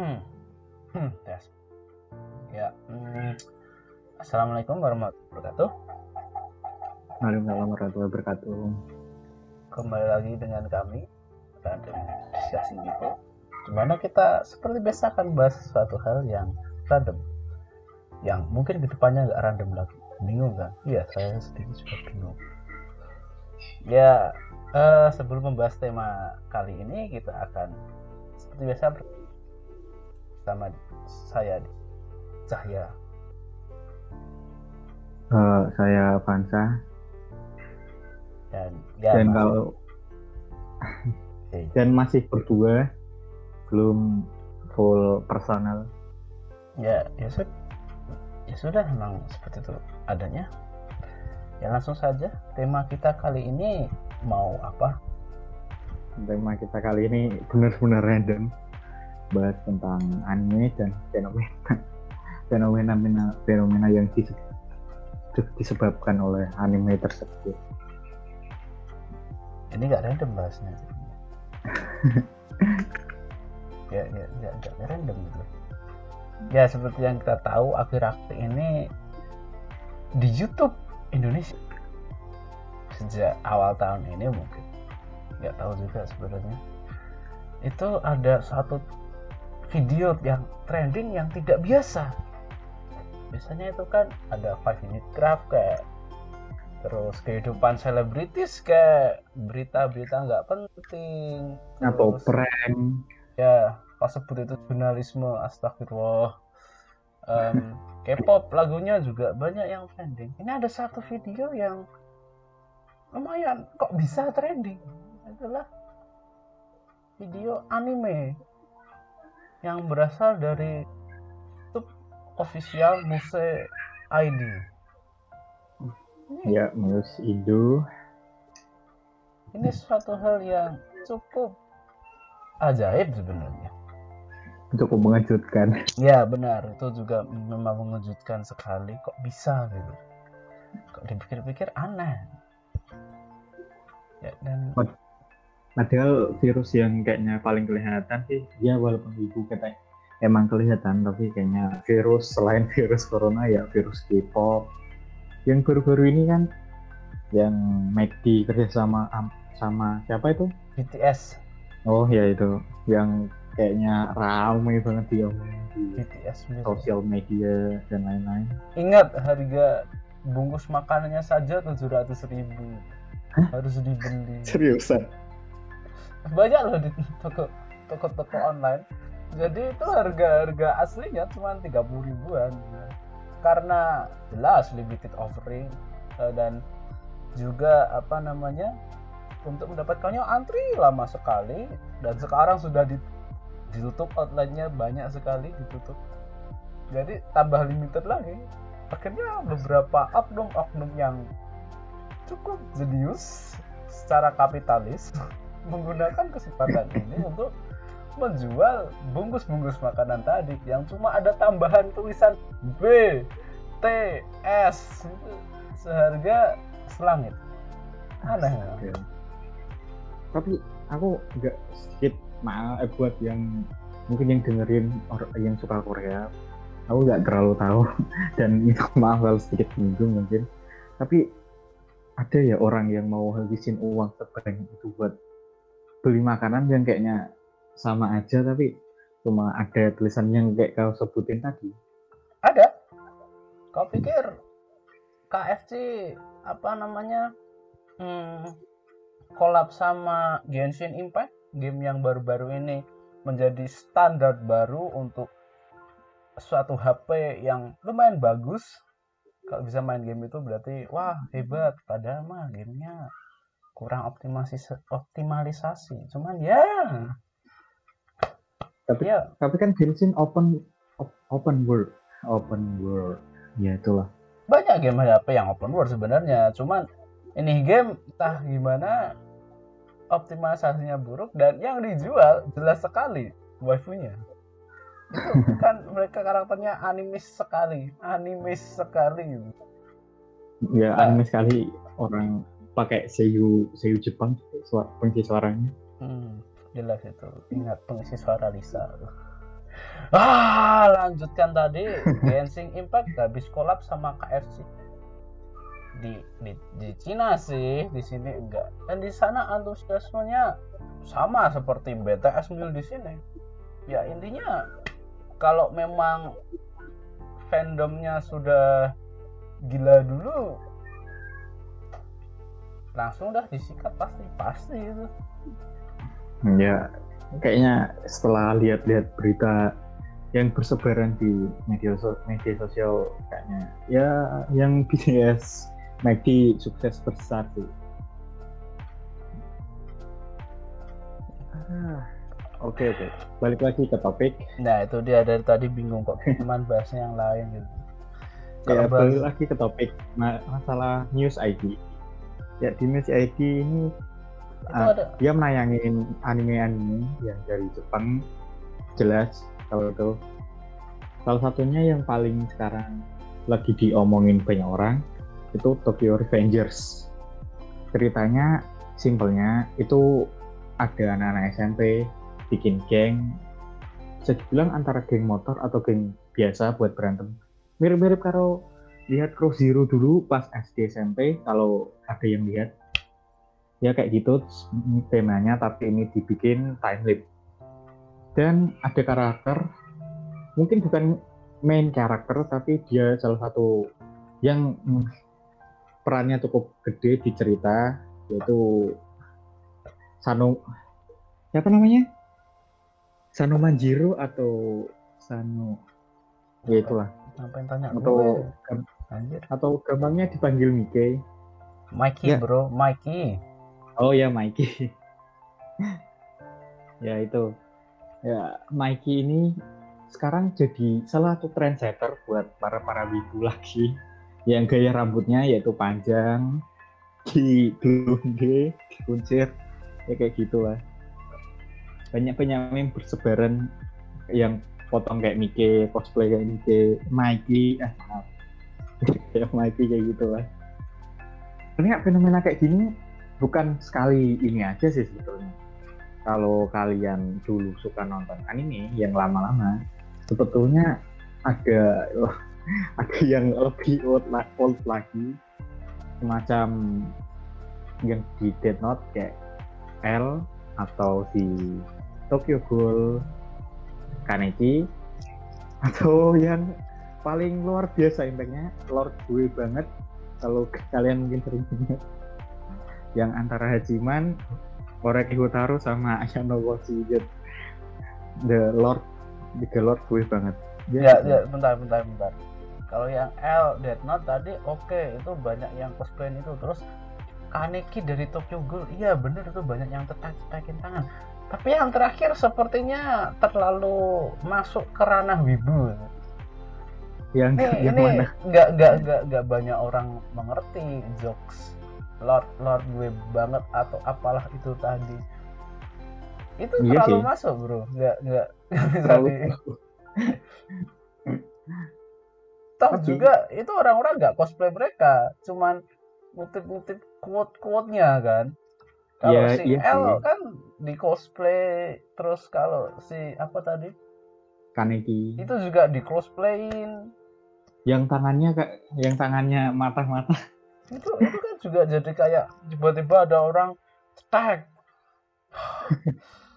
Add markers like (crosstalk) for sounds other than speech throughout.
Hmm. Hmm, tes. Ya. hmm. Assalamualaikum warahmatullahi wabarakatuh. Waalaikumsalam warahmatullahi wabarakatuh. Kembali lagi dengan kami Random Discussing People. Di mana kita seperti biasa akan bahas suatu hal yang random. Yang mungkin ke depannya nggak random lagi. Bingung kan? Iya, saya sendiri juga bingung. Ya, eh, sebelum membahas tema kali ini kita akan seperti biasa bersama saya Cahya. Eh, saya Vansa. Dan ya dan Mas- kalau Oke. dan masih berdua belum full personal. ya ya sudah ya sudah memang seperti itu adanya. Ya langsung saja. Tema kita kali ini mau apa? Tema kita kali ini benar-benar random bahas tentang anime dan fenomena (laughs) fenomena fenomena yang dis- disebabkan oleh anime tersebut. ini nggak random bahasnya. (laughs) Ya ya ya nggak random gitu. Ya seperti yang kita tahu akhir-akhir ini di YouTube Indonesia. Sejak awal tahun ini mungkin. Nggak tahu juga sebenarnya. Itu ada satu video yang trending yang tidak biasa. Biasanya itu kan ada 5 minute craft kayak terus kehidupan selebritis kayak berita-berita nggak penting Atau terus- prank? Ya pas sebut itu jurnalisme astagfirullah. Em, (laughs) K-pop lagunya juga banyak yang trending. Ini ada satu video yang lumayan kok bisa trending. Adalah video anime yang berasal dari YouTube official Muse ID ya Muse Indo ini suatu hal yang cukup ajaib sebenarnya cukup mengejutkan. Ya benar, itu juga memang mengejutkan sekali. Kok bisa gitu? Kok dipikir-pikir aneh. Ya dan Padahal virus yang kayaknya paling kelihatan sih, ya walaupun ibu kata emang kelihatan, tapi kayaknya virus selain (laughs) virus corona ya virus K-pop. Yang baru-baru ini kan yang McD kerjasama am- sama siapa itu? BTS, Oh ya itu, yang kayaknya ramai banget diomongin di BTS sosial media dan lain-lain. Ingat harga bungkus makanannya saja 700.000 ribu harus dibeli. Seriusan? Banyak loh di toko toko-toko online. Jadi itu harga-harga aslinya cuma 30 ribuan. Karena jelas limited offering eh, dan juga apa namanya untuk mendapatkannya antri lama sekali dan sekarang sudah di- ditutup outletnya banyak sekali ditutup jadi tambah limited lagi akhirnya beberapa oknum-oknum yang cukup jenius secara kapitalis menggunakan kesempatan ini untuk menjual bungkus-bungkus makanan tadi yang cuma ada tambahan tulisan B T S seharga selangit aneh ya? Tapi aku nggak sedikit maaf eh, buat yang mungkin yang dengerin or- yang suka Korea. Aku nggak terlalu tahu (laughs) dan (laughs) itu maaf kalau sedikit bingung mungkin. Tapi ada ya orang yang mau habisin uang sebanyak itu buat beli makanan yang kayaknya sama aja tapi cuma ada tulisan yang kayak kau sebutin tadi. ada. Kau pikir KFC apa namanya hmm, collab sama Genshin Impact? Game yang baru-baru ini menjadi standar baru untuk suatu HP yang lumayan bagus. Kalau bisa main game itu berarti wah hebat. Padahal mah gamenya kurang optimalisasi optimalisasi cuman ya Tapi ya tapi kan Genshin open op- open world, open world. Ya itulah. banyak game HP yang open world sebenarnya cuman ini game entah gimana optimalisasinya buruk dan yang dijual jelas sekali waifunya itu (laughs) kan mereka karakternya animis sekali animis sekali ya Nah. anime sekali orang pakai seiyu seiyu Jepang suara pengisi suaranya. Hmm, jelas itu. Ingat pengisi suara Lisa. Ah lanjutkan tadi. (laughs) Genshin Impact habis kolab sama KFC di di di Cina sih di sini enggak. Dan di sana antusiasmenya sama seperti BTS mil di sini. Ya intinya kalau memang fandomnya sudah gila dulu langsung dah disikat pasti pasti itu ya kayaknya setelah lihat-lihat berita yang bersebaran di media so media sosial kayaknya ya yang BTS McD sukses besar sih. Ah, Oke oke, balik lagi ke topik. nah itu dia dari tadi bingung kok (laughs) cuman bahasnya yang lain gitu Ya, Kalau bahas- balik lagi ke topik ma- masalah News ID. Ya di News ID ini ada. dia menayangin anime-anime yang dari Jepang. Jelas kalau itu. Salah satunya yang paling sekarang lagi diomongin banyak orang itu Tokyo Revengers. Ceritanya simpelnya itu ada anak-anak SMP bikin geng. Bisa dibilang antara geng motor atau geng biasa buat berantem. Mirip-mirip kalau lihat Cross Zero dulu pas SD SMP kalau ada yang lihat. Ya kayak gitu. Ini temanya tapi ini dibikin time lapse dan ada karakter mungkin bukan main karakter tapi dia salah satu yang mm, perannya cukup gede di cerita yaitu Sano siapa namanya? Sano Manjiro atau Sano ya itulah. Ngapain tanya atau atau gampangnya dipanggil Mike Mikey Ya. bro. Mikey. Oh ya Mikey. (laughs) ya itu. Ya Mikey ini sekarang jadi salah satu trendsetter buat para para wibu lagi. Yang gaya rambutnya yaitu panjang di blonde dikuncir ya kayak gitulah banyak banyak meme bersebaran yang potong kayak Mickey cosplay kayak Mickey. Mikey ah (laughs) kayak Mikey kayak gitulah Sebenarnya fenomena kayak gini bukan sekali ini aja sih sebetulnya. Kalau kalian dulu suka nonton anime yang lama-lama, sebetulnya ada ada yang lebih old, old lagi, semacam yang di Dead Note kayak L atau di Tokyo Ghoul Kaneki atau yang paling luar biasa impactnya Lord gue banget kalau kalian mungkin sering ingat yang antara Hajiman, Oreki Hotaru sama Ayano Watsujet The Lord The Lord gue banget. Ya ya bentar bentar bentar. Kalau yang L Death Note tadi oke itu banyak yang cosplay itu. Terus Kaneki dari Tokyo Ghoul iya bener itu banyak yang tetak-tetakin tangan. Tapi yang terakhir sepertinya terlalu masuk ke ranah wibu yang ini yang ini mana? nggak nggak nggak nggak banyak orang mengerti jokes. Lord Lord gue banget atau apalah itu tadi. Itu Iya terlalu sih. masuk bro. Nggak nggak nggak bisa Terlalu toh Tapi- juga itu orang-orang nggak cosplay mereka. Cuman ngutip-ngutip quote-quote-nya kan. Kalau Ya, si iya L sih. kan di cosplay terus kalau si apa tadi? Kaneki. Itu juga di cosplayin yang tangannya kayak yang tangannya mata-mata itu itu kan juga jadi kayak tiba-tiba ada orang tag.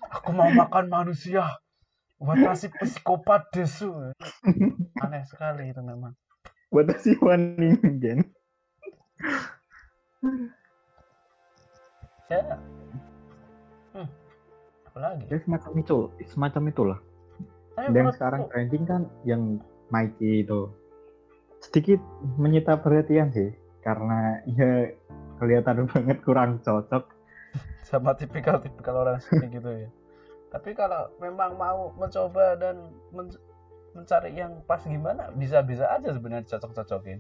Aku mau makan manusia. Watashi psikopat desu. Aneh sekali itu memang. Buat si Wani Gen saya hmm, apa lagi? Ya semacam itu semacam itulah. Tapi dan sekarang trending kan yang Mikey itu sedikit menyita perhatian sih karena ya kelihatan (laughs) banget kurang cocok sama tipikal-tipikal orang seperti gitu ya. Tapi kalau memang mau mencoba dan men- mencari yang pas gimana, bisa-bisa aja sebenarnya cocok-cocokin.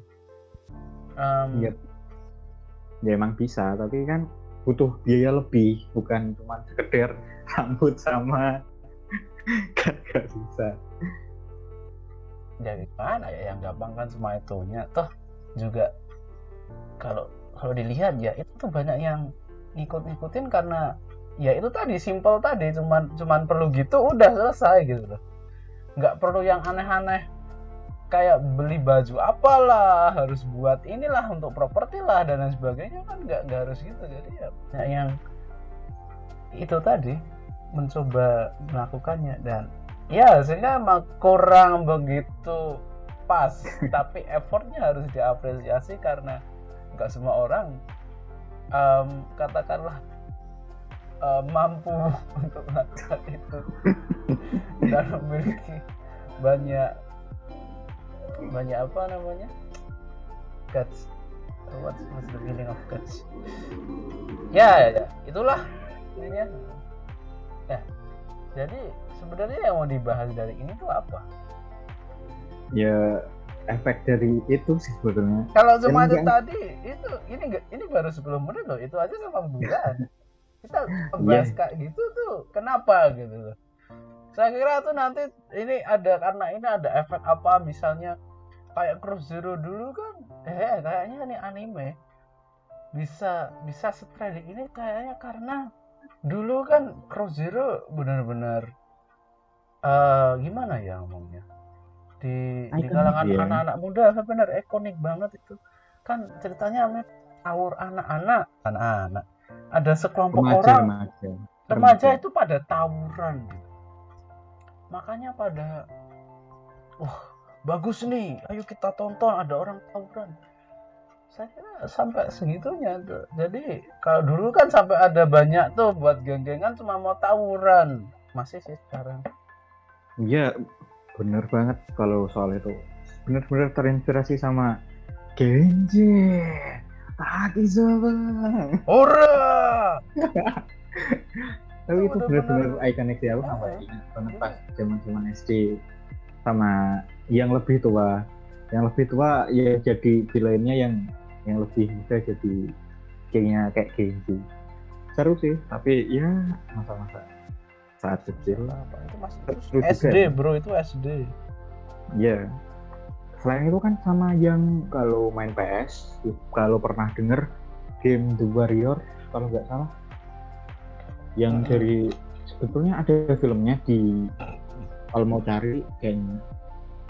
Em, Iya. ya emang bisa tapi kan butuh biaya lebih bukan cuma sekedar (laughs) rambut sama (laughs) kan gak bisa Ya gimana ya? Yang gampang kan semua itunya. Toh juga kalau kalau dilihat ya itu tuh banyak yang ngikut-ngikutin karena ya itu tadi simple tadi. Cuman cuman perlu gitu udah selesai gitu loh. nggak perlu yang aneh-aneh. Kayak beli baju apalah harus buat inilah untuk properti lah dan lain sebagainya kan nggak nggak harus gitu. Jadi ya ya yang itu tadi mencoba melakukannya. Dan ya sehingga emang kurang begitu pas (laughs) tapi effortnya harus diapresiasi karena nggak semua orang em, katakanlah em, mampu (laughs) untuk melakukan itu. (laughs) Dan memiliki banyak banyak apa namanya? Guts. What was the meaning of guts? Ya, ya, ya. Itulah ininya ya. Jadi sebenarnya yang mau dibahas dari ini tuh apa? Ya efek dari itu sih sebetulnya. Kalau cuma itu yang- tadi itu ini ini baru 10 menit loh itu aja sama bulan (laughs) kita bahas Iya. kayak gitu tuh kenapa gitu loh? Saya kira tuh nanti ini ada karena ini ada efek apa misalnya kayak Cross Zero dulu kan eh kayaknya ini anime bisa bisa spreading ini kayaknya karena dulu kan Cross Zero benar-benar eh gimana ya ngomongnya? Di di kalangan ya. anak-anak muda kan benar ikonik banget itu. Kan ceritanya met awur anak-anak. Anak-anak. Ada sekelompok remaja orang. remaja remaja. itu pada tawuran gitu. makanya pada wah bagus nih. Ayo kita tonton. Ada orang tawuran. Saya kira sampai segitunya tuh. Jadi kalau dulu kan sampai ada banyak tuh buat geng-gengan cuma mau tawuran. Masih sih sekarang Iya, bener banget kalau soal itu. Bener-bener terinspirasi sama Genji. Takizawa. ora (laughs) Tapi itu Bener-bener. ikonik sih aku sampai ya? ingat banget pas zaman-zaman SD sama yang lebih tua. Yang lebih tua ya jadi villainnya yang yang lebih muda jadi kayaknya kayak Genji. Seru sih, tapi ya masa-masa saat kecil apa itu masih Seru juga SD ya. bro itu SD Iya. Selain itu kan sama yang kalau main PS, kalau pernah denger game The Warrior, kalau nggak salah, yang Mm-mm. dari sebetulnya ada filmnya di kalau mau cari kayaknya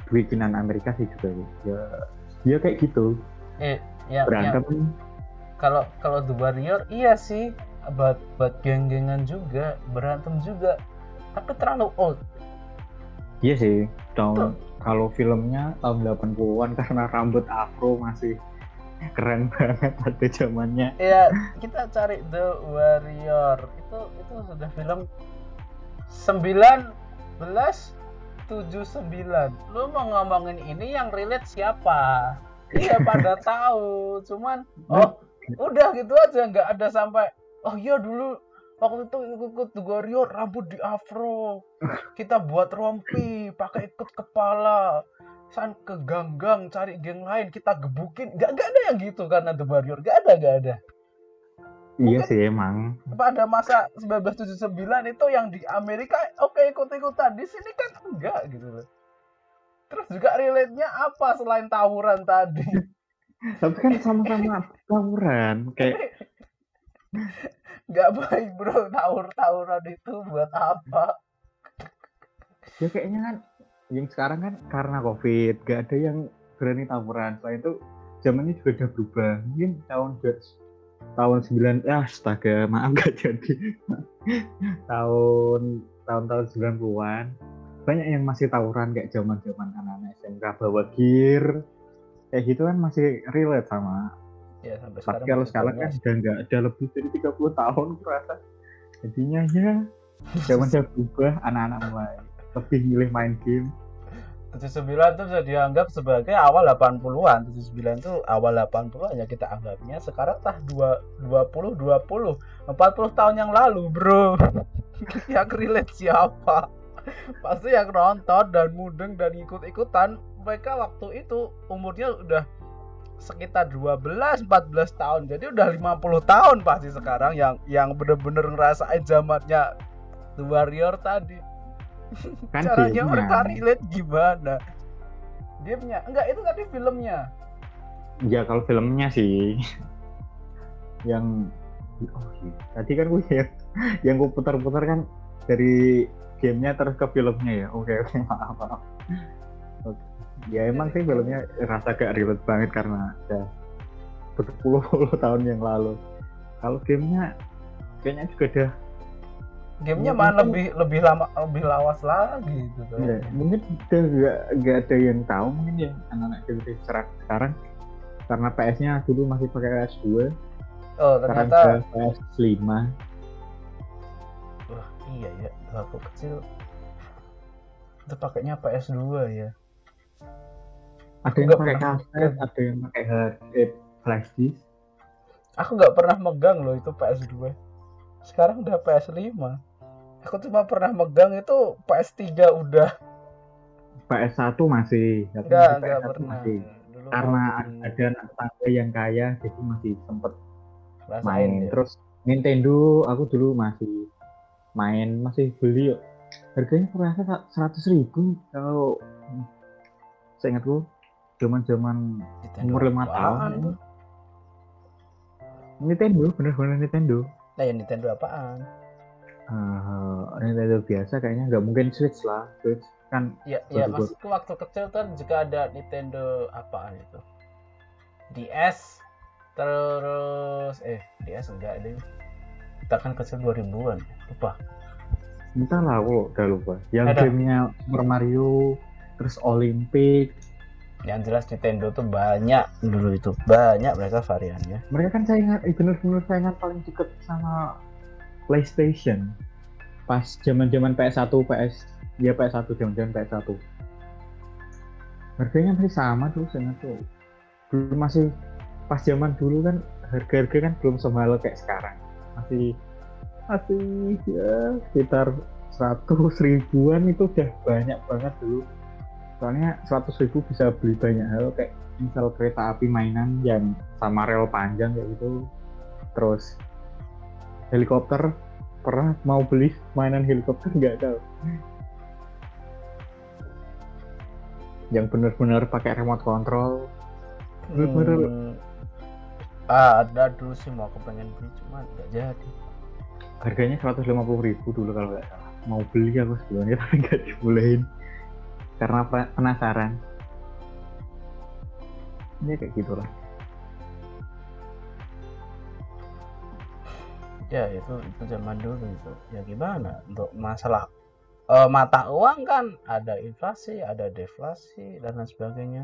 bikinan Amerika sih juga. Ya dia kayak gitu. Eh yang, yang berantem. Kalau kalau The Warrior iya sih buat buat geng-gengan juga berantem juga. Tapi terlalu old. Iya sih tahun kalau filmnya tahun 80-an karena rambut afro masih keren (laughs) banget pada zamannya. Ya kita cari The Warrior. Itu itu sudah film 1979 lu mau ngomongin ini yang relate siapa? Iya pada (laughs) tahu cuman oh udah gitu aja nggak ada sampai oh iya dulu waktu itu ikut The Warrior rambut di afro. (laughs) Kita buat rompi pakai ikut kepala. San ke gang-gang cari geng lain kita gebukin. Nggak nggak ada yang gitu karena The Warrior. Nggak ada nggak ada. Iya sih emang. Pada masa 1979 itu yang di Amerika oke ikut-ikutan. Di sini kan enggak gitu loh. Terus juga relate-nya apa selain tawuran tadi? Tapi kan sama-sama tawuran. Kayak nggak baik bro tawur-tawuran itu buat apa? Ya kayaknya kan yang sekarang kan karena covid gak ada yang berani tawuran. Selain itu zamannya juga udah berubah. Mungkin tahun tahun 9 ya astaga maaf gak jadi. (laughs) Tahun tahun-tahun 90-an banyak yang masih tawuran kayak zaman-zaman anak-anak SMK bawa gear. Kayak gitu kan masih relate sama ya sampai sekarang kalau sekarang kan udah nggak ada lebih dari 30 tahun kurasa jadinya ya (laughs) zaman udah berubah anak-anak mulai lebih milih main game. 79 itu bisa dianggap sebagai awal 80-an 79 itu awal 80-an ya kita anggapnya. Sekarang tah dua- 20 20 40 tahun yang lalu bro. (laughs) Yang relate siapa? Pasti yang nonton dan mudeng dan ikut-ikutan. Mereka waktu itu umurnya udah sekitar 12 14 tahun. Jadi udah 50 tahun pasti sekarang yang yang bener-bener ngerasain zamannya The Warrior tadi. (laughs) Kan caranya gamenya. mereka relate gimana? Gamenya enggak itu tadi filmnya. Ya kalau filmnya sih. Yang oh iya. tadi kan gue ya yang gue putar-putar kan dari gamenya terus ke filmnya ya. Oke oke maaf maaf. Oke. Ya emang sih filmnya rasa gak relate banget karena udah berpuluh-puluh (laughs) tahun yang lalu. Kalau gamenya kayaknya juga udah gamenya Ya, malah mungkin- lebih lebih lama lebih lawas lagi gitu ya, mungkin udah gak, gak ada yang tahu mungkin yang anak-anak generasi sekarang. Karena PS-nya dulu masih pakai PS2 oh ternyata udah PS5 wah iya ya waktu kecil. Itu pakainya PS2 ya ada yang pakai kaset ada yang pakai hard eh, flash disk. Aku nggak pernah megang loh itu PS2 sekarang udah PS5 aku cuma pernah megang itu PS3 udah. PS1 masih enggak masih enggak PS1 pernah. masih. Dulu karena di- ada anak tetangga yang kaya jadi masih sempet rasain main. ya. terus Nintendo aku dulu masih main masih beli yuk. harganya kurasa seratus ribu. Kalau seingatku zaman zaman Nintendo. umur lima tahun itu? Nintendo bener-bener Nintendo. Nah ya Nintendo apaan? Eh, Nintendo biasa kayaknya. Nggak mungkin Switch lah. Switch kan ya ya maksudku waktu kecil kan juga ada Nintendo apaan itu? DS terus eh DS enggak deh. Kita kan kecil 2000-an lupa. Entah lah aku udah lupa. Yang Ada. gamenya Super Mario terus Olympic yang jelas Nintendo tuh banyak dulu itu. banyak mereka variannya. Mereka kan saingan eh, bener-bener saingan paling deket sama PlayStation. Pas zaman-zaman PS1 PS ya PS1 zaman-zaman PS1 harganya masih sama tuh saya tuh. Dulu masih pas zaman dulu kan harga-harga kan belum semahal kayak sekarang. Masih masih ya sekitar 100 ribuan itu udah banyak banget dulu soalnya 100 ribu bisa beli banyak hal kayak misal kereta api mainan yang sama rel panjang kayak gitu. Terus helikopter pernah mau beli mainan helikopter? (laughs) Nggak tahu. Yang bener-bener pakai remote control. Bener-bener. Hmm, ah, ada dulu sih mau aku pengen beli cuma nggak jadi. Harganya 150 ribu dulu kalau nggak salah. Mau beli aku sebelumnya (laughs) tapi nggak dibolehin karena pe- penasaran. Ya kayak gitulah. Ya itu itu zaman dulu itu ya gimana? Untuk masalah eh, mata uang kan ada inflasi ada deflasi dan lain sebagainya.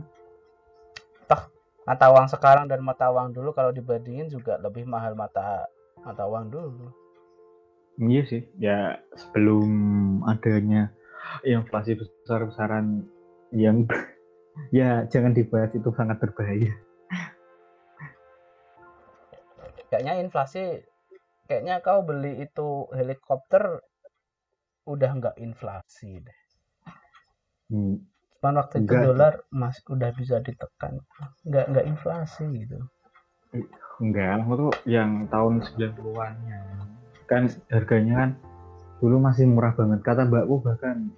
Toh mata uang sekarang dan mata uang dulu kalau dibandingin juga lebih mahal mata mata uang dulu. Iya sih, ya sebelum adanya inflasi besar-besaran yang (laughs) ya jangan dibahas itu sangat berbahaya. kayaknya inflasi kayaknya kau beli itu helikopter udah nggak inflasi deh. Hmm, cuman waktu itu dolar masih udah bisa ditekan. Nggak nggak inflasi gitu. Enggak, aku tuh yang tahun 90-annya kan harganya kan dulu masih murah banget. Kata mbakku bahkan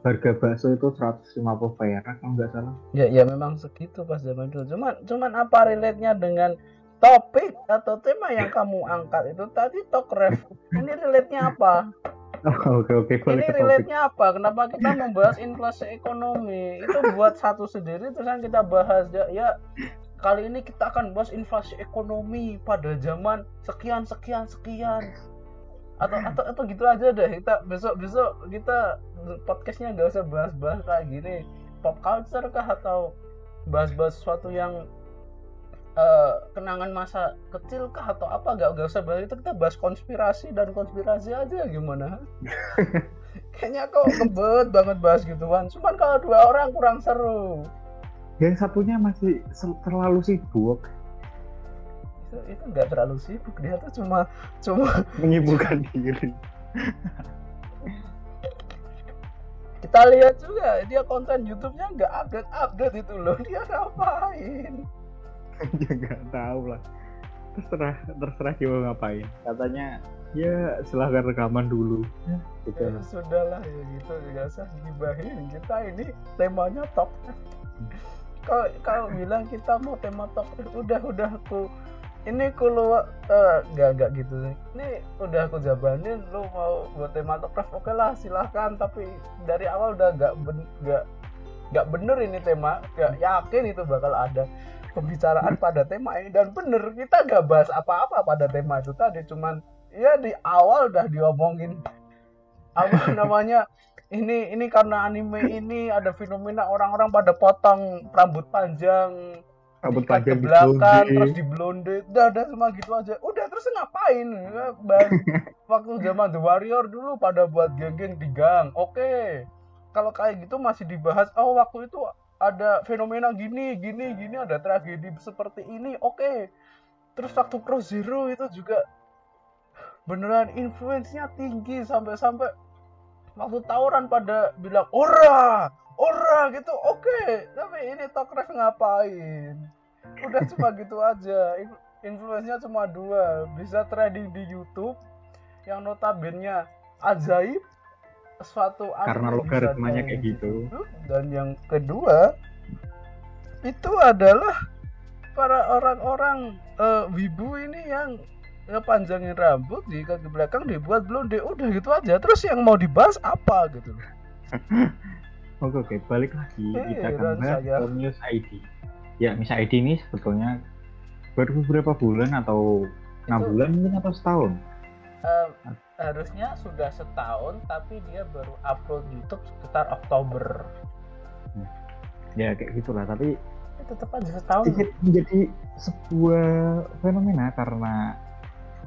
harga bakso itu 150 perak kalau nggak salah. ya ya memang segitu pas zaman dulu. Cuman cuman apa relate nya dengan topik atau tema yang kamu angkat itu? Tadi talk ref. Ini relate nya apa? (laughs) Oh, oke oke ini boleh relate nya apa? Kenapa kita membahas inflasi ekonomi? Itu buat satu sendiri terus kan kita bahas ya, ya kali ini kita akan bahas inflasi ekonomi pada zaman sekian sekian sekian atau atau atau gitu aja deh. Kita besok besok kita podcastnya nggak usah bahas-bahas kayak gini. Pop culture kah atau bahas-bahas sesuatu yang eh, kenangan masa kecil kah atau apa? Nggak nggak usah bahas itu. Kita bahas konspirasi dan konspirasi aja. Gimana? (laughs) Kayaknya kok kebet banget bahas gituan. Cuman kalau dua orang kurang seru. Yang satunya masih terlalu sibuk itu itu nggak terlalu sibuk. Dia tuh cuma cuma menyibukkan diri. kita lihat juga dia konten YouTube-nya nggak update update itu loh. (laughs) Dia ngapain? (laughs) Ya nggak tahu lah. Terserah terserah dia mau ngapain. Katanya ya silahkan rekaman dulu. Gitu. ya, sudahlah ya gitu nggak usah gibahin kita ini temanya top. Kalau kalau bilang kita mau tema top udah udah aku ini kalau uh, nggak nggak gitu sih. Ini udah aku jabanin lu mau buat tematograf oke lah silahkan. Tapi dari awal udah nggak nggak nggak bener ini tema. Nggak yakin itu bakal ada pembicaraan pada tema ini. Dan bener kita nggak bahas apa-apa pada tema itu tadi. Cuman ya di awal udah diomongin apa (laughs) namanya ini ini karena anime ini ada fenomena orang-orang pada potong rambut panjang rambut ke panjang belakang diblonde. terus di blonde udah udah cuma gitu aja. Udah terus ngapain? Bang, (laughs) waktu zaman The Warrior dulu pada buat geng-geng di gang. Oke. Kalau kayak gitu masih dibahas oh waktu itu ada fenomena gini gini gini ada tragedi seperti ini. Oke. Terus waktu Cross Zero itu juga beneran influence-nya tinggi sampai-sampai waktu tawuran pada bilang ora ora gitu. Oke tapi ini talk ref ngapain? Udah cuma (laughs) gitu aja. In- influence-nya cuma dua. Bisa trading di YouTube yang notabene ajaib suatu karena logaritmanya kayak gitu. Dan yang kedua itu adalah para orang-orang eh, wibu ini yang ngepanjangin rambut di kaki belakang dibuat blonde. Udah gitu aja. Terus yang mau dibahas apa gitu (laughs) oke oke balik lagi Eh, kita akan ke Muse ID ya Muse ID ini sebetulnya baru beberapa bulan atau enam bulan mungkin atau setahun? Eh, harusnya sudah setahun tapi dia baru upload YouTube sekitar Oktober. Ya kayak gitulah tapi ya, tetap aja setahun. menjadi sebuah fenomena karena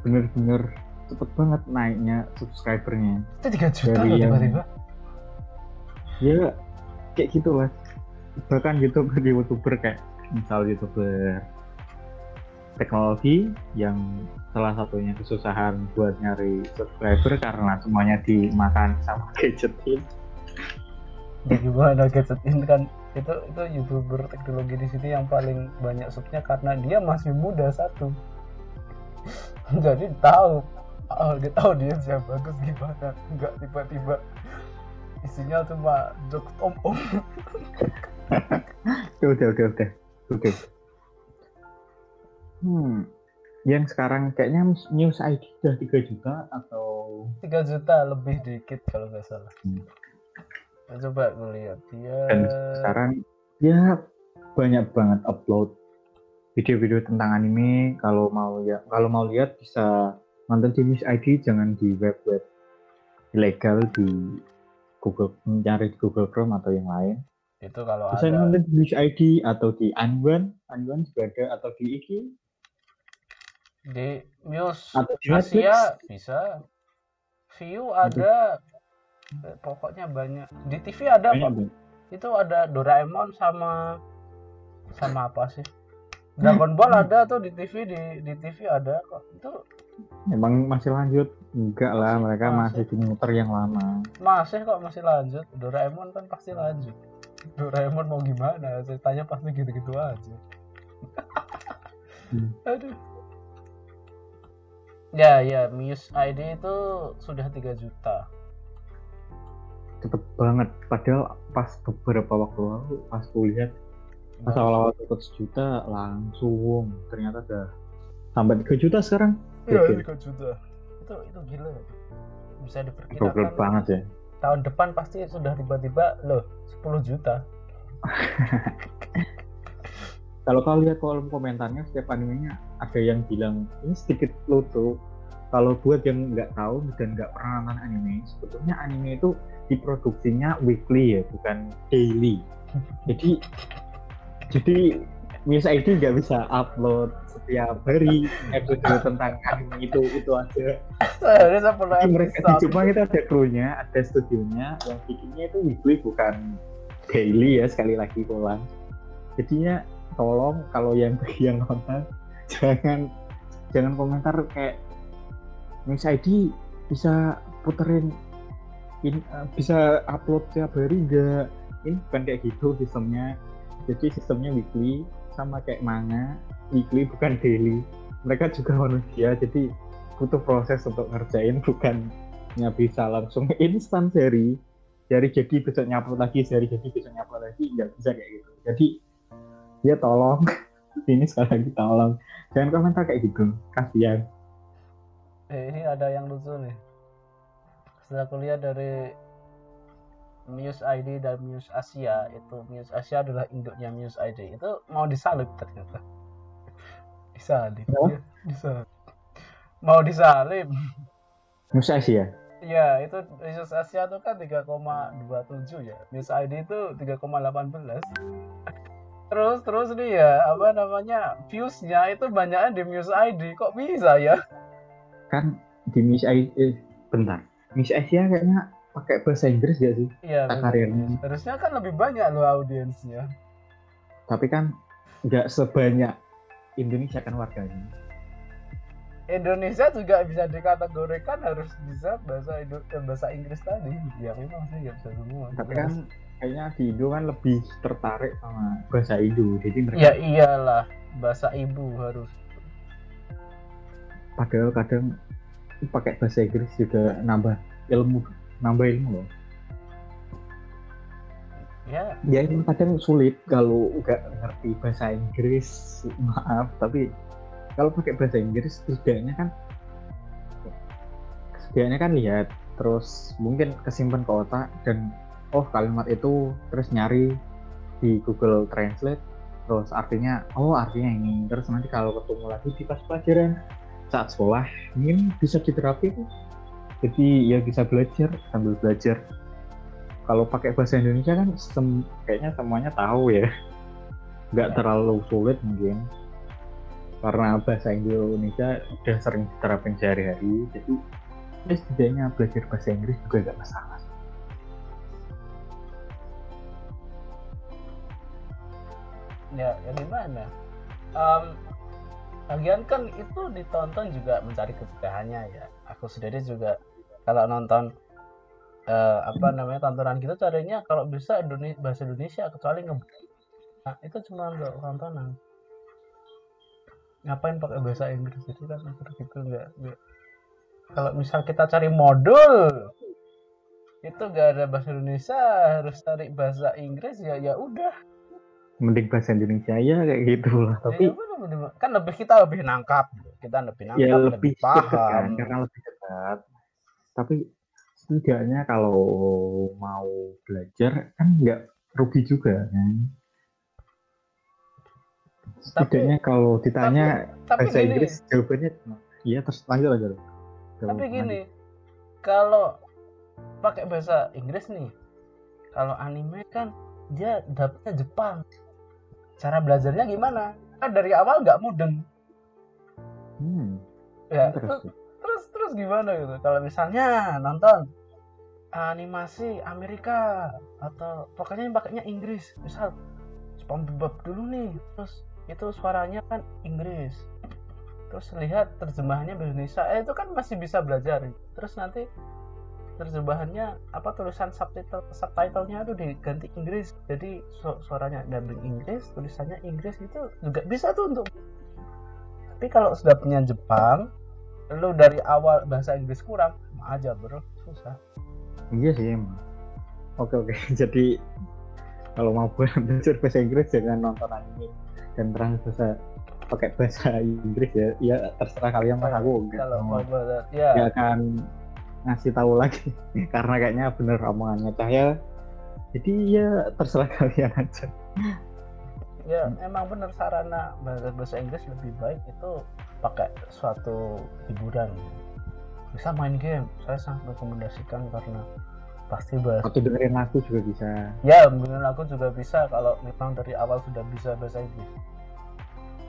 bener-bener cepet banget naiknya subscribernya. Itu 3 juta Dari loh yang- tiba-tiba. Ya kayak gitulah. Bahkan youtuber youtuber kayak misal youtuber teknologi yang salah satunya kesusahan buat nyari subscriber karena semuanya dimakan sama gadgetin ya gimana gadget ini kan. Itu itu youtuber teknologi di sini yang paling banyak subnya karena dia masih muda satu. (laughs) Jadi tahu oh, dia tahu dia siapa bagus gimana? Nggak tiba-tiba isinya cuma jokes om om. Udah udah udah udah oke. Hmm. Yang sekarang kayaknya news ID udah 3 juta atau? 3 juta lebih dikit kalau nggak salah. Hmm. Nah, coba gue lihat. Dia dan sekarang ya banyak banget upload video-video tentang anime. Kalau mau ya kalau mau lihat bisa nonton di News ID jangan di web-web ilegal di Google mencari di Google Chrome atau yang lain. Itu kalau bisa ada nonton di ID atau di Anwan. Anwan juga ada atau di Iki. Di Muse. Atau di Asia bisa. View ada. Eh, pokoknya banyak. Di TV ada banyak itu ada Doraemon sama sama apa sih? Dragon Ball ada tuh di TV di di TV ada kok. Itu emang masih lanjut? Enggak lah mereka masih. masih di muter yang lama. Masih kok masih lanjut? Doraemon kan pasti lanjut. Doraemon mau gimana? Ceritanya pasti gitu-gitu aja. Hmm. (laughs) aduh. Ya ya Muse ID itu sudah 3 juta. Cepet banget. Padahal pas beberapa waktu lalu pas kulihat pas awal-awal dapat sejuta langsung. Ternyata udah sampai 3 juta sekarang Iya, Gokil. 3 juta. Itu itu gila. ya. Bisa gokil diperkirakan banget ya tahun depan pasti sudah tiba-tiba loh 10 juta. (laughs) kalau kau lihat kolom komentarnya setiap animenya ada yang bilang ini sedikit lucu kalau buat yang nggak tahu dan nggak pernah nonton anime sebetulnya anime itu diproduksinya weekly ya bukan daily jadi jadi Miss ID nggak bisa upload setiap hari episode tentang anime itu itu aja. Seharusnya 10 Jadi mereka di. Jepang itu ada krunya, ada studionya. Yang bikinnya itu weekly bukan daily ya sekali lagi pulang. Jadinya tolong kalau yang (laughs) yang nonton jangan jangan komentar kayak Miss ID bisa puterin in, eh, bisa upload tiap hari enggak ini bukan kayak gitu sistemnya. Jadi sistemnya weekly sama kayak manga weekly bukan daily. Mereka juga (laughs) manusia jadi butuh proses untuk ngerjain bukan ya bisa langsung (laughs) instan sehari. Dari jadi besok nyaput lagi sehari jadi besok nyaput lagi nggak bisa kayak gitu. Jadi ya tolong (laughs) ini sekali lagi tolong. Jangan komentar kayak gitu kasihan. Eh, ini ada yang lucu nih. Setelah kuliah dari Muse ID dan Muse Asia itu. Muse Asia adalah induknya Muse ID itu mau disalib ternyata. (laughs) Disalib. Kenapa? ya, disalib. Mau disalib. Musa Asia? Ya itu Muse Asia itu kan 3,27 ya. Muse ID itu 3,18 terus terus nih ya apa namanya views-nya itu banyaknya di Muse ID kok bisa ya? Kan di Miss Asia eh, bentar. Miss Asia kayaknya pakai bahasa Inggris gak sih Iya, karirnya. harusnya kan lebih banyak loh audiensnya. tapi kan nggak sebanyak Indonesia kan warganya Indonesia juga bisa dikategorikan harus bisa bahasa Indo eh, bahasa Inggris tadi. Ya memang sih nggak bisa semua. tapi kan kayaknya di Indo kan lebih tertarik sama bahasa Indo jadi mereka ya iyalah bahasa ibu harus. padahal kadang pakai bahasa Inggris juga nambah ilmu nambah ilmu loh Ya, ya itu kadang sulit kalau nggak ngerti bahasa Inggris. Maaf tapi kalau pakai bahasa Inggris setidaknya kan setidaknya kan lihat terus mungkin kesimpan ke otak dan oh kalimat itu terus nyari di Google Translate terus artinya oh artinya ini. Terus nanti kalau ketemu lagi di pas pelajaran saat sekolah mungkin bisa diterapin jadi ya bisa belajar sambil belajar kalau pakai bahasa Indonesia kan sem- kayaknya semuanya tahu ya nggak Ya. terlalu sulit mungkin karena bahasa Indonesia udah sering diterapin sehari-hari jadi ya setidaknya belajar bahasa Inggris juga nggak masalah ya, ya gimana? Em, lagian kan itu ditonton juga mencari kebudayaannya ya. Aku sendiri juga kalau nonton eh, apa namanya tontonan gitu carinya kalau bisa Indonesia bahasa Indonesia kecuali nge nah, itu cuma untuk tontonan. Ngapain pakai bahasa Inggris? Itu kan gitu nggak kalau misal kita cari modul itu gak ada bahasa Indonesia harus cari bahasa Inggris ya ya udah. Mending bahasa Indonesia ya kayak gitu lah Ya, tapi ya bener, bener. kan lebih kita lebih nangkap kita lebih nangkap ya lebih, lebih kan paham karena lebih dekat tapi setidaknya kalau mau belajar kan nggak rugi juga kan? Setidaknya kalau ditanya tapi bahasa gini. Inggris jawabannya iya terus lanjut lanjut tapi gini kalau pakai bahasa Inggris nih kalau anime kan dia dapetnya Jepang. Cara belajarnya gimana? Kan dari awal nggak mudeng. Hmm, ya. Terus terus gimana gitu? Kalau misalnya nonton animasi Amerika atau pokoknya yang pakainya Inggris. Misal SpongeBob dulu nih. Terus itu suaranya kan Inggris. Terus lihat terjemahannya bahasa Indonesia. Eh, itu kan masih bisa belajar. Terus nanti terjemahannya apa tulisan subtitle subtitlenya itu diganti Inggris. Jadi su- suaranya dubbing Inggris tulisannya Inggris itu juga bisa tuh untuk tapi kalau sudah punya Jepang lu dari awal bahasa Inggris kurang aja bro. Susah. Iya sih emang. Oke oke. (laughs) Jadi kalau mau (laughs) belajar bahasa Inggris jangan nonton anime dan terang bahasa pakai bahasa Inggris ya. Ya terserah kalian mas. Aku nggak kalau mau belajar ya. Akan ngasih tahu lagi (laughs) karena kayaknya bener omongannya. Cahya jadi ya terserah kalian aja ya emang bener sarana belajar bahasa Inggris lebih baik itu pakai suatu hiburan. Bisa main game saya sangat rekomendasikan karena pasti bahasa atau dengerin lagu juga bisa. Ya mungkin aku juga bisa kalau memang dari awal sudah bisa bahasa Inggris.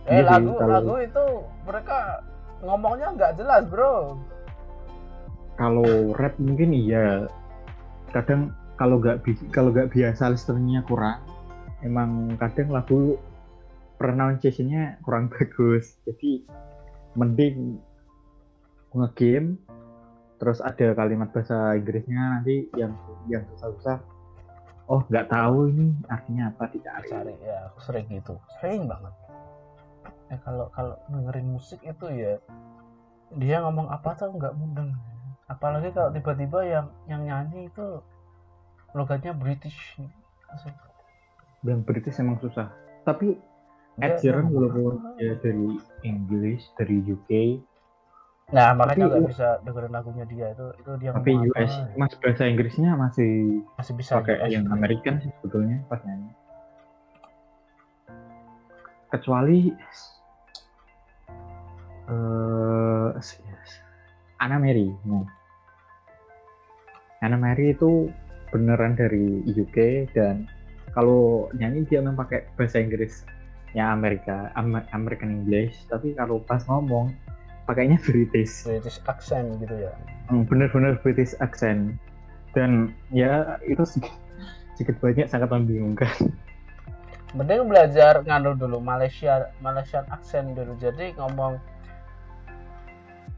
Eh Iya sih, lagu kalau- lagu itu mereka ngomongnya nggak jelas bro. Kalau rap mungkin iya. Kadang kalau nggak kalau nggak biasa listeningnya kurang emang kadang lagu pronunciation-nya kurang bagus. Jadi mending ngegame terus ada kalimat bahasa Inggrisnya nanti yang yang susah-susah. Oh nggak tahu ini artinya apa dicari cari ya aku sering gitu sering banget. Eh kalau kalau dengerin musik itu ya dia ngomong apa tuh nggak mudeng apalagi kalau tiba-tiba yang yang nyanyi itu logatnya British. Asik. Yang British emang susah. Tapi Ed Sheeran walaupun dia dari Inggris dari UK Nah, makanya nggak bisa dengerin lagunya dia. Itu itu dia tapi ngomong apa, US mas bahasa Inggrisnya masih masih bisa pakai US yang. American sih sebetulnya pas nyanyi. Kecuali eh Anna Mary nah. Anna Mary itu beneran dari UK dan kalau nyanyi dia memang pakai bahasa Inggris. Ya Amerika Am- American English. Tapi kalau pas ngomong pakainya British. British accent gitu ya. Hmm, bener-bener British accent. Dan ya itu sedikit, sedikit banyak sangat membingungkan. Mending belajar nganu dulu Malaysia Malaysian accent dulu. Jadi ngomong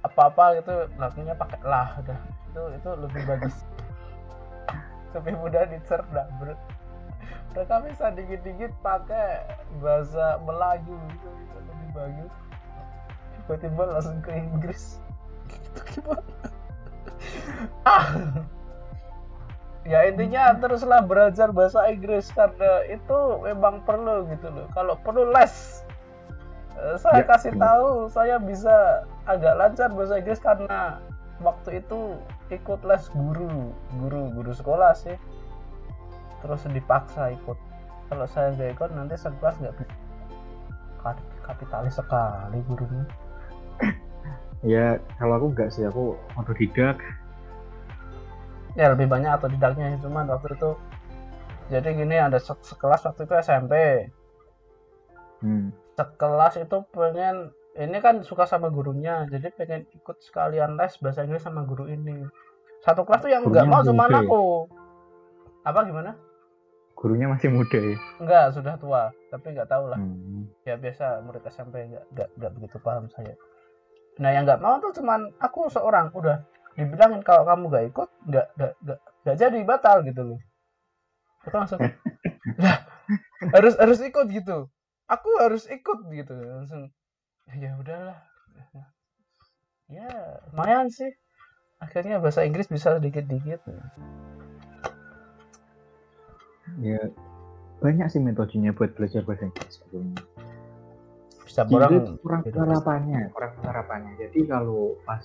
apa-apa gitu lagunya pakai lah udah. Itu itu lebih bagus. (laughs) Lebih mudah dicerna bro mereka bisa dikit-dikit pakai bahasa Melayu. Gitu, itu lebih bagus tiba-tiba langsung ke Inggris. Gitu gimana? (laughs) Ah. Ya intinya teruslah belajar bahasa Inggris karena itu memang perlu gitu loh. Kalau perlu les. Eh, saya Ya, kasih tahu saya bisa agak lancar bahasa Inggris karena waktu itu ikut les guru guru guru sekolah sih terus dipaksa ikut. Kalau saya nggak ikut nanti sekelas nggak bisa Kap- kapitalis sekali gurunya. (coughs) Ya kalau aku enggak sih aku otodidak. Ya lebih banyak atau didaknya cuman waktu itu jadi gini ada se- sekelas waktu itu SMP hmm. sekelas itu pengen ini kan suka sama gurunya jadi pengen ikut sekalian les bahasa Inggris sama guru ini. Satu kelas tuh yang nggak mau ya? aku. Apa gimana gurunya masih muda ya? Enggak sudah tua. Tapi nggak tahu lah hmm. ya biasa murid SMP nggak nggak nggak begitu paham saya. Nah yang nggak mau tuh cuman aku seorang. Udah dibilangin kalau kamu nggak ikut nggak nggak nggak jadi batal gitu loh. Aku langsung (laughs) lah harus harus ikut gitu. Aku harus ikut gitu. Langsung ya udahlah. Ya lumayan sih. Akhirnya bahasa Inggris bisa sedikit-dikit ya banyak sih metodenya buat belajar bahasa Inggris bisa orang kurang beda-beda. penerapannya kurang penerapannya. Jadi kalau pas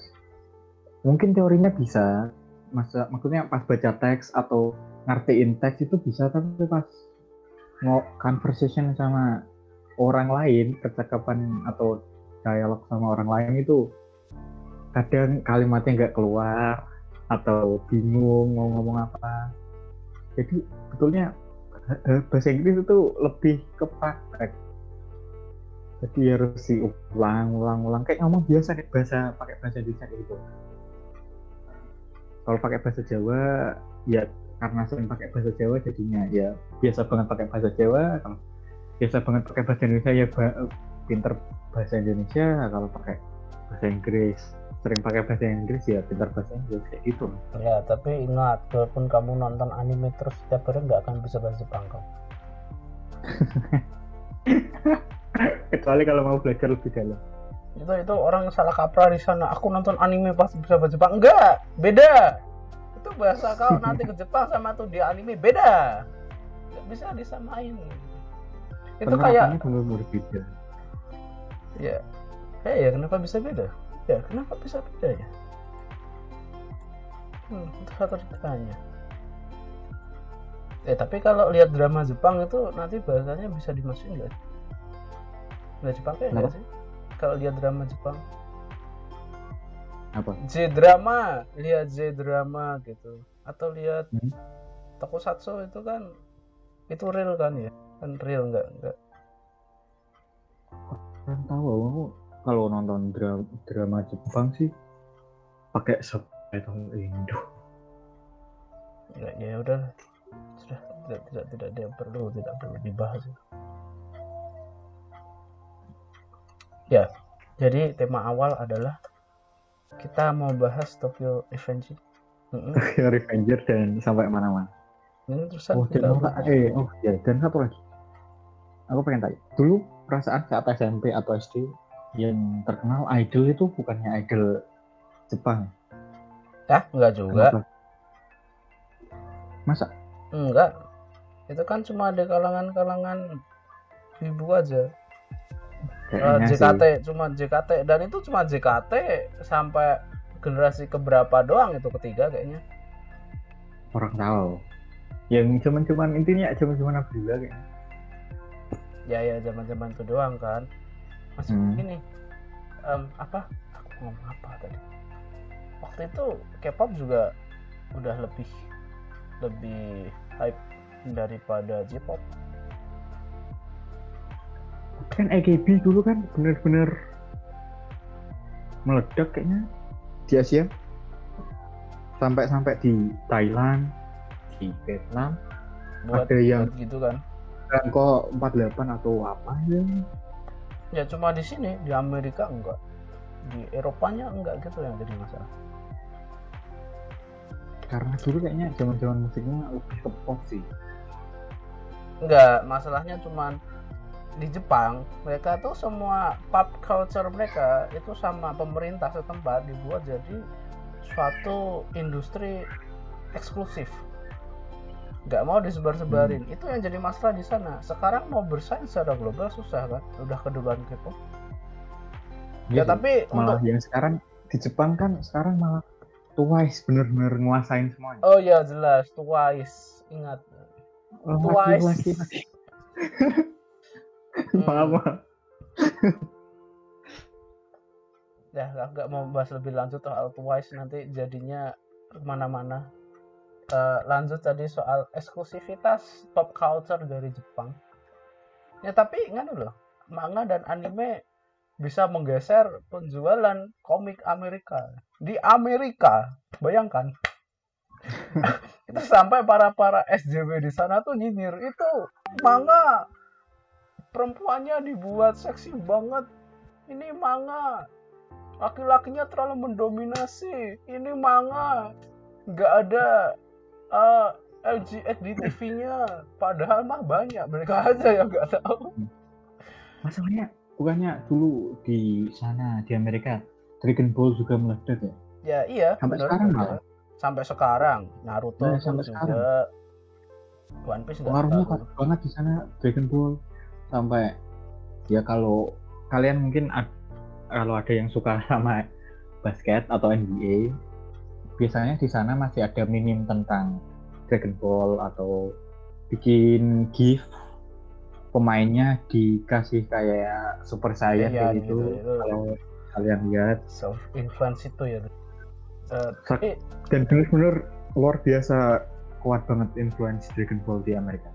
mungkin teorinya bisa masa maksudnya pas baca teks atau ngertiin teks itu bisa tapi pas mau conversation sama orang lain percakapan atau dialog sama orang lain itu kadang kalimatnya nggak keluar atau bingung mau ngomong apa jadi betulnya bahasa Inggris itu lebih ke praktek jadi harus diulang ulang ulang kayak ngomong biasa kayak bahasa pakai bahasa Indonesia gitu. Kalau pakai bahasa Jawa ya karena sering pakai bahasa Jawa jadinya ya biasa banget pakai bahasa Jawa. Kalau biasa banget pakai bahasa Indonesia ya pinter bahasa Indonesia. Kalau pakai bahasa Inggris sering pakai bahasa Inggris ya pintar bahasa Inggris kayak gitu Ya, tapi ingat, walaupun kamu nonton anime terus setiap hari nggak akan bisa bahasa Jepang kok. (laughs) kecuali kalau mau belajar lebih dalam Itu itu orang salah kaprah di sana. Aku nonton anime pasti bisa bahasa Jepang. Enggak, beda. Itu bahasa kau nanti ke Jepang sama tuh di anime beda. Nggak bisa disamain. Itu kayak penerapannya benar-benar beda ya, eh ya kenapa bisa beda? Ya kenapa bisa beda ya? Hmm, itu satu ditanya. Eh tapi kalau lihat drama Jepang itu nanti bahasanya bisa dimasukin nggak? Nggak dipakai nggak sih? Kalau lihat drama Jepang, apa J drama, lihat J drama gitu, atau lihat Hmm. tokusatsu itu kan itu real kan ya? Kan real nggak nggak Kurang tahu aku kalau nonton drama, drama Jepang sih pakai subtitle Indo. ya, ya udah sudah tidak tidak tidak yang perlu tidak perlu dibahas ya jadi tema awal adalah kita mau bahas Tokyo. Revenger dan sampai mana-mana. ini terusan Oh, dan eh oh ya dan satu lagi. Aku pengen tanya. Dulu perasaan saat SMP atau SD yang terkenal idol itu bukannya idol Jepang. ah enggak juga. Kenapa? Masa? Enggak. Itu kan cuma ada kalangan-kalangan ibu aja. Kayaknya sih. JKT cuma JKT dan itu cuma JKT sampai generasi keberapa doang itu ketiga kayaknya. Orang tahu. Yang cuman-cuman intinya cuman-cuman Abdullah kayaknya. Ya ya zaman zaman itu doang kan masih Hmm. gini. Em, apa? Aku ngomong apa tadi? Waktu itu K-pop juga udah lebih lebih hype daripada J-pop. Kan AKB dulu kan bener-bener meledak kayaknya. Di Asia? Sampai-sampai di Thailand di Vietnam. Buat, Ada yang- buat gitu kan. Dan kok 48 atau apa ya ya cuma di sini di Amerika enggak. Di Eropanya enggak gitu yang jadi masalah. Karena dulu kayaknya zaman-zaman musiknya lebih ke pop sih. Enggak masalahnya cuman di Jepang mereka tuh semua pop culture mereka itu sama pemerintah setempat dibuat jadi suatu industri eksklusif nggak mau disebar-sebarin. Itu yang jadi masalah di sana. Sekarang mau bersaing secara global susah kan udah keduluan K-pop. Ya Iya sih. tapi malah untuk yang sekarang di Jepang kan sekarang malah Twice bener-bener nguasain semuanya. Oh ya jelas. Twice. Ingat. Twice. lagi lagi (laughs) Hmm. maaf maaf. ya nggak mau bahas lebih lanjut soal Twice nanti jadinya ke mana-mana Eh, lanjut tadi soal eksklusivitas pop culture dari Jepang. Ya tapi ingat loh manga dan anime bisa menggeser penjualan komik Amerika. Di Amerika bayangkan. (laughs) Itu sampai para para SJW di sana tuh nyinyir. Itu manga perempuannya dibuat seksi banget. Ini manga laki-lakinya terlalu mendominasi. Ini manga nggak ada uh, LG di TV-nya padahal mah banyak. Mereka aja yang nggak tahu. Masalahnya bukannya dulu di sana di Amerika Dragon Ball juga meledak ya? Ya iya Sampai bener, sekarang malah. sampai sekarang. Naruto Nah, sampai juga. One Piece pengaruhnya kuat banget di sana Dragon Ball. Sampai ya kalau kalian mungkin ad- kalau ada yang suka sama basket atau NBA biasanya di sana masih ada minim tentang Dragon Ball atau bikin gift pemainnya dikasih kayak Super Saiyan Iya, kayak gitu. gitu, itu. kalau kalian lihat. self influence itu ya. Sak- tapi dan bener-bener luar biasa kuat banget influence Dragon Ball di Amerika.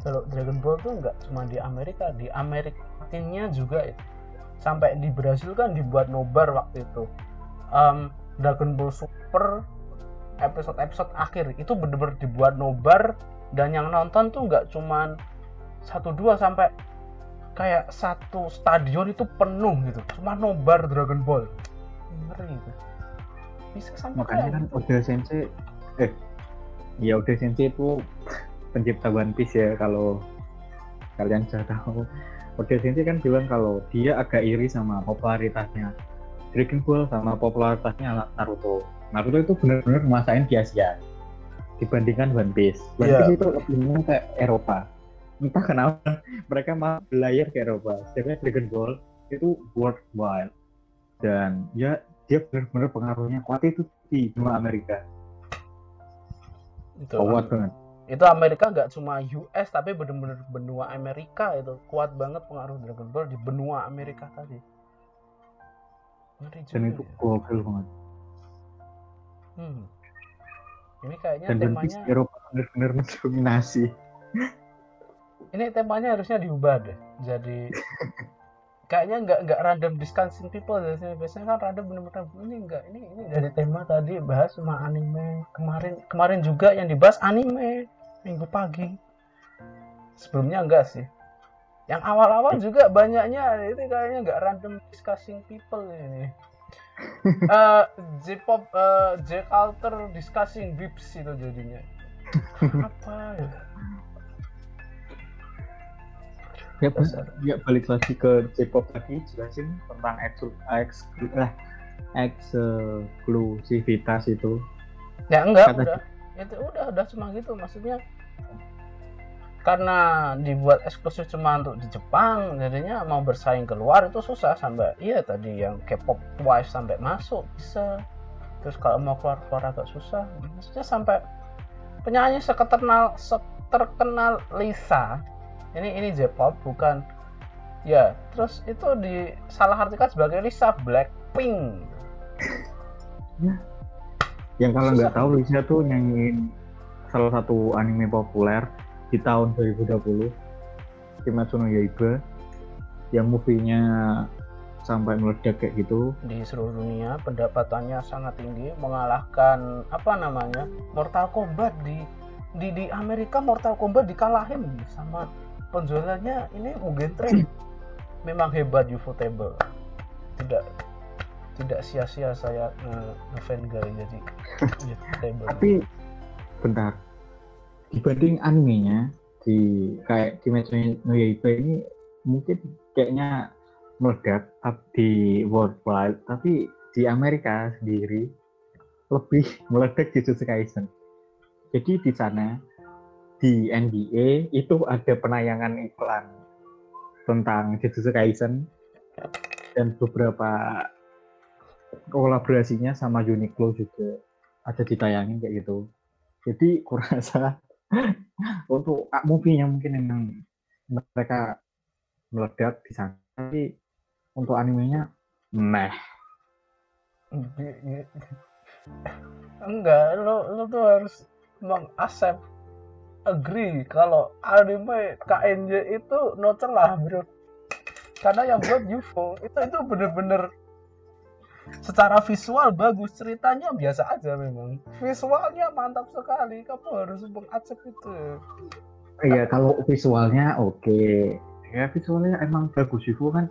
kalau Dragon Ball tuh nggak cuma di Amerika di Amerika Latinnya juga itu sampai di Brasil kan dibuat nobar waktu itu. Em, Dragon Ball Super episode-episode akhir. Itu bener-bener dibuat nobar dan yang nonton tuh nggak cuman satu dua sampai kayak satu stadion itu penuh gitu. Cuma nobar Dragon Ball. Ngeri gitu bisa sampai makanya kan gitu. Oda Sensei eh ya Oda Sensei itu pencipta One Piece ya kalau kalian sudah tahu. Oda Sensei kan bilang kalau dia agak iri sama popularitasnya Dragon Ball sama popularitasnya Naruto. Naruto itu benar-benar nguasain di Asia dibandingkan One Piece. One Iya. Piece itu lebih ke Eropa. Entah kenapa (laughs) mereka malah berlayar ke Eropa. Sedangkan Dragon Ball itu worldwide dan ya dia benar-benar pengaruhnya kuat. Itu di benua Amerika. Itu kuat banget. itu Amerika nggak cuma US tapi bener-bener benua Amerika itu. Kuat banget pengaruh Dragon Ball di benua Amerika tadi ngeri dan itu ya. gokil banget. Hmm. ini kayaknya dan temanya Eropa benar-benar mendominasi. (laughs) Ini temanya harusnya diubah deh jadi (laughs) kayaknya nggak nggak random discussing people biasanya biasanya kan random bener-bener ini enggak ini ini dari tema tadi bahas cuma anime. Kemarin kemarin juga yang dibahas anime minggu pagi. Sebelumnya enggak sih yang awal-awal juga banyaknya ini kayaknya nggak random discussing people ini. (laughs) Eh, J-pop eh, J culture discussing bips itu jadinya. Apa ya? Ya, ya balik lagi ke J-pop tadi jelasin tentang eksklu eks lah eksklusivitas itu. Ya enggak Kata- udah. itu udah udah cuma gitu maksudnya karena dibuat eksklusif cuma untuk di Jepang jadinya mau bersaing keluar itu susah sampai iya tadi yang K-pop Twice sampai masuk bisa. Terus kalau mau keluar keluar agak susah maksudnya sampai penyanyi seketerkenal terkenal Lisa. Ini ini J-pop bukan. Ya terus itu disalah artikan sebagai Lisa Blackpink. Yang kalau nggak tahu Lisa tuh nyanyiin salah satu anime populer di tahun 2020 Kimetsu no Yaiba yang movie-nya sampai meledak kayak gitu. Di seluruh dunia pendapatannya sangat tinggi mengalahkan apa namanya Mortal Kombat di di di Amerika Mortal Kombat dikalahin sama penjualannya ini Mugen Train. (clears throat) Memang hebat Ufotable tidak tidak sia-sia saya nge-fanboy jadi (laughs) Ufotable tapi bentar dibanding animenya di kayak Kimetsu no Yaiba ini mungkin kayaknya meledak di worldwide tapi di Amerika sendiri lebih (laughs) meledak di Jujutsu Kaisen. Jadi di sana di NBA itu ada penayangan iklan tentang Jujutsu Kaisen dan beberapa kolaborasinya sama Uniqlo juga ada ditayangin kayak gitu. Jadi kurasa (laughs) untuk movie-nya mungkin memang mereka meledak di sana tapi untuk animenya meh. Enggak lo lo tuh harus mengasep agree kalau anime KNJ itu no celah bro. Karena yang buat UFO itu itu bener-bener secara visual bagus ceritanya biasa aja memang. Visualnya mantap sekali kamu harus mengacep itu. Iya kalau visualnya oke. Okay. ya visualnya emang bagus itu kan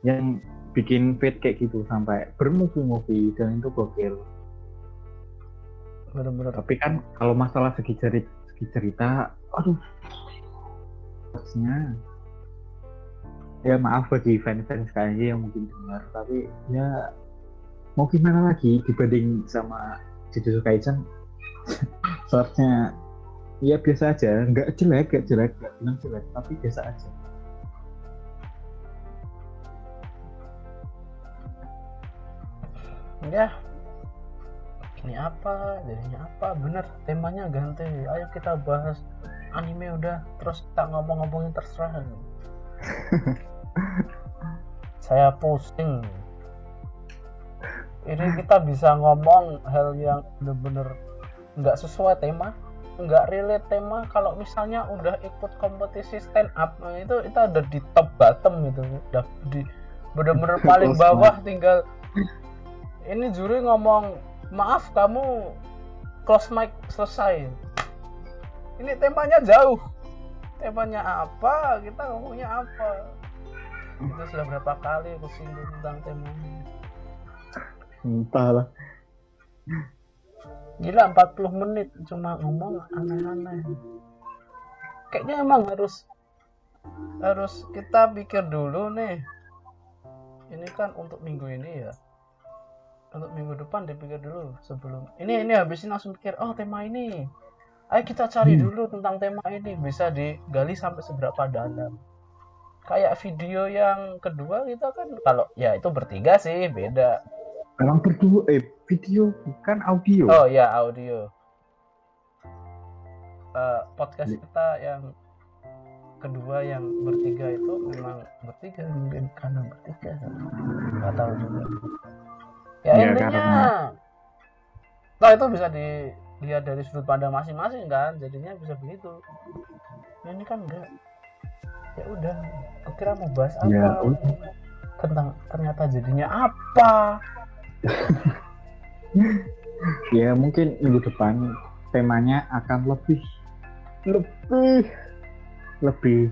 yang bikin fit kayak gitu sampai bermovie-movie dan itu gokil. Bener-bener. Tapi kan kalau masalah segi cerita segi cerita aduh. Harusnya. Ya maaf bagi fans-fans kayaknya yang mungkin dengar tapi ya mau gimana lagi dibanding sama Jujutsu Kaisen? (laughs) Seharusnya ya biasa aja. Nggak jelek nggak jelek. Nggak bilang jelek tapi biasa aja. Ya. Ini apa? Jadinya apa? Bener temanya ganti. Ayo kita bahas anime udah. Terus kita ngomong-ngomongin terserah. (laughs) Saya pusing ini kita bisa ngomong hal yang bener-bener nggak sesuai tema nggak relate tema. Kalau misalnya udah ikut kompetisi stand up nah itu itu ada di top bottom gitu. Udah di bener-bener (laughs) paling bawah tinggal ini juri ngomong maaf kamu close mic selesai. Ini temanya jauh. Temanya apa? Kita ngomongnya apa? Itu sudah berapa kali aku singgung tentang temanya entahlah. Gila 40 menit cuma ngomong aneh-aneh. Kayaknya emang harus harus kita pikir dulu nih. Ini kan untuk minggu ini ya. Untuk minggu depan dipikir dulu sebelum ini ini habis ini langsung pikir oh tema ini. Ayo kita cari hmm. dulu tentang tema ini. Bisa digali sampai seberapa dalam. Kayak video yang kedua kita kan kalau ya itu bertiga sih beda Memang berdua, eh video bukan audio. Oh ya audio. Uh, podcast ya. kita yang kedua yang bertiga itu memang bertiga. Mungkin karena bertiga. Nggak tahu juga. Ya, ya intinya. karena... nah itu bisa dilihat dari sudut pandang masing-masing kan? Jadinya bisa begitu. Nah, ini kan enggak ya udah kira mau bahas apa? ya, tentang ternyata jadinya apa (laughs) ya mungkin minggu depan temanya akan lebih lebih lebih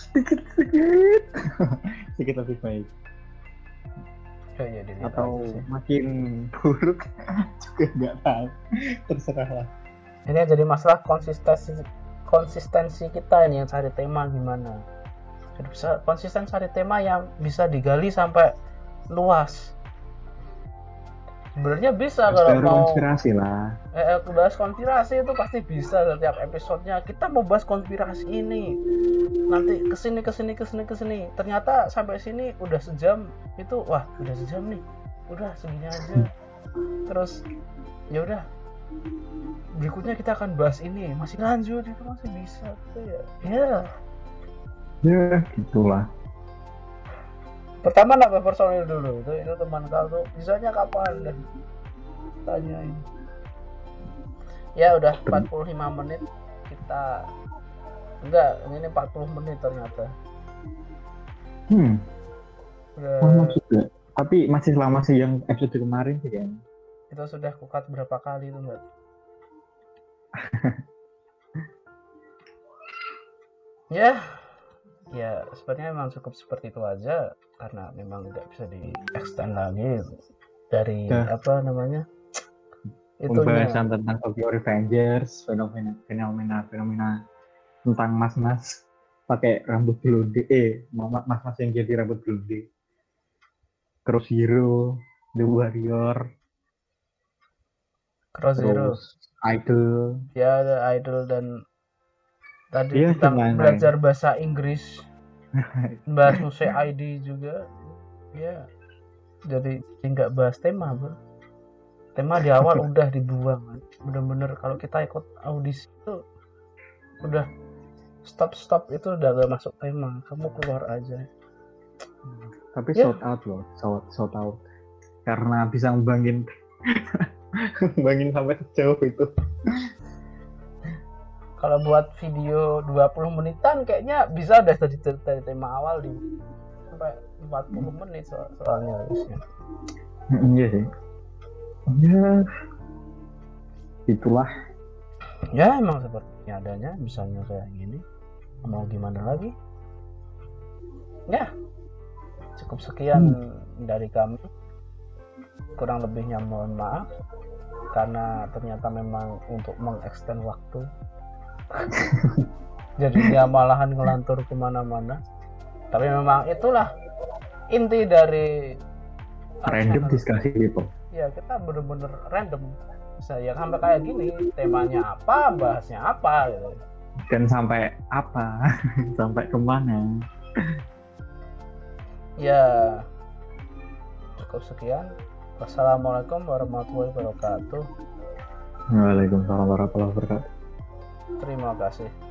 sedikit sedikit. (laughs) Sedikit lebih baik. Oh, iya, atau makin buruk (laughs) juga nggak tahu. Terserah lah ini jadi masalah konsistensi konsistensi kita ini yang cari tema gimana. Jadi bisa konsisten cari tema yang bisa digali sampai luas sebenarnya bisa kalau mau konspirasi lah. eh, eh, bahas konspirasi itu pasti bisa setiap episodenya. Kita mau bahas konspirasi ini. Nanti ke sini ke sini ke sini ke sini. Ternyata sampai sini udah sejam. Itu wah udah sejam nih. Udah segini aja. Terus ya udah. Berikutnya kita akan bahas ini. Masih lanjut itu masih bisa. Gitu ya ya Ya, gitulah. Pertama nambah personil dulu. Itu itu teman kau bisanya kapan? Dan tanyain. Ya udah 45 menit. Kita enggak ini 40 menit ternyata. Hmm, udah. Lama juga. Tapi masih lama sih yang episode kemarin sih kan. itu sudah kukat berapa kali itu mbak? (laughs) Ya ya sebenarnya memang cukup seperti itu aja karena memang nggak bisa di extend lagi dari Ya. apa namanya? Itu Pembahasan tentang Tokyo Revengers, fenomena fenomena fenomena tentang mas-mas pakai rambut blonde, eh mas-mas yang jadi rambut blonde. Cross Hero, The Warrior, Cross Zero. Terus Idol, ya ada idol dan tadi Iya, tentang lumayan. belajar bahasa Inggris (laughs) bahas musik ID juga ya jadi nggak bahas tema bro tema di awal (laughs) udah dibuang bener-bener kalau kita ikut audisi itu udah stop stop itu udah gak masuk tema kamu keluar aja tapi Ya. shout out loh, shout, shout out. Karena bisa ngebangin (laughs) ngebangin sampai sejauh itu. Kalau buat video 20 menitan kayaknya bisa udah dari, dari tema awal di sampai 40 menit so- soalnya harusnya. Iya sih. Ya, itulah. ya emang seperti adanya misalnya kayak gini mau gimana lagi? Ya cukup sekian dari kami. Kurang lebihnya mohon maaf karena ternyata memang untuk mengextend waktu jadinya malahan ngelantur ke mana-mana tapi memang itulah inti dari Random diskusi gitu. ya kita bener-bener random bisa ya sampai kayak gini temanya apa bahasnya apa gitu Dan sampai apa? (laughs) sampai ke mana? ya cukup sekian wassalamualaikum warahmatullahi wabarakatuh Waalaikumsalam warahmatullahi wabarakatuh. Terima kasih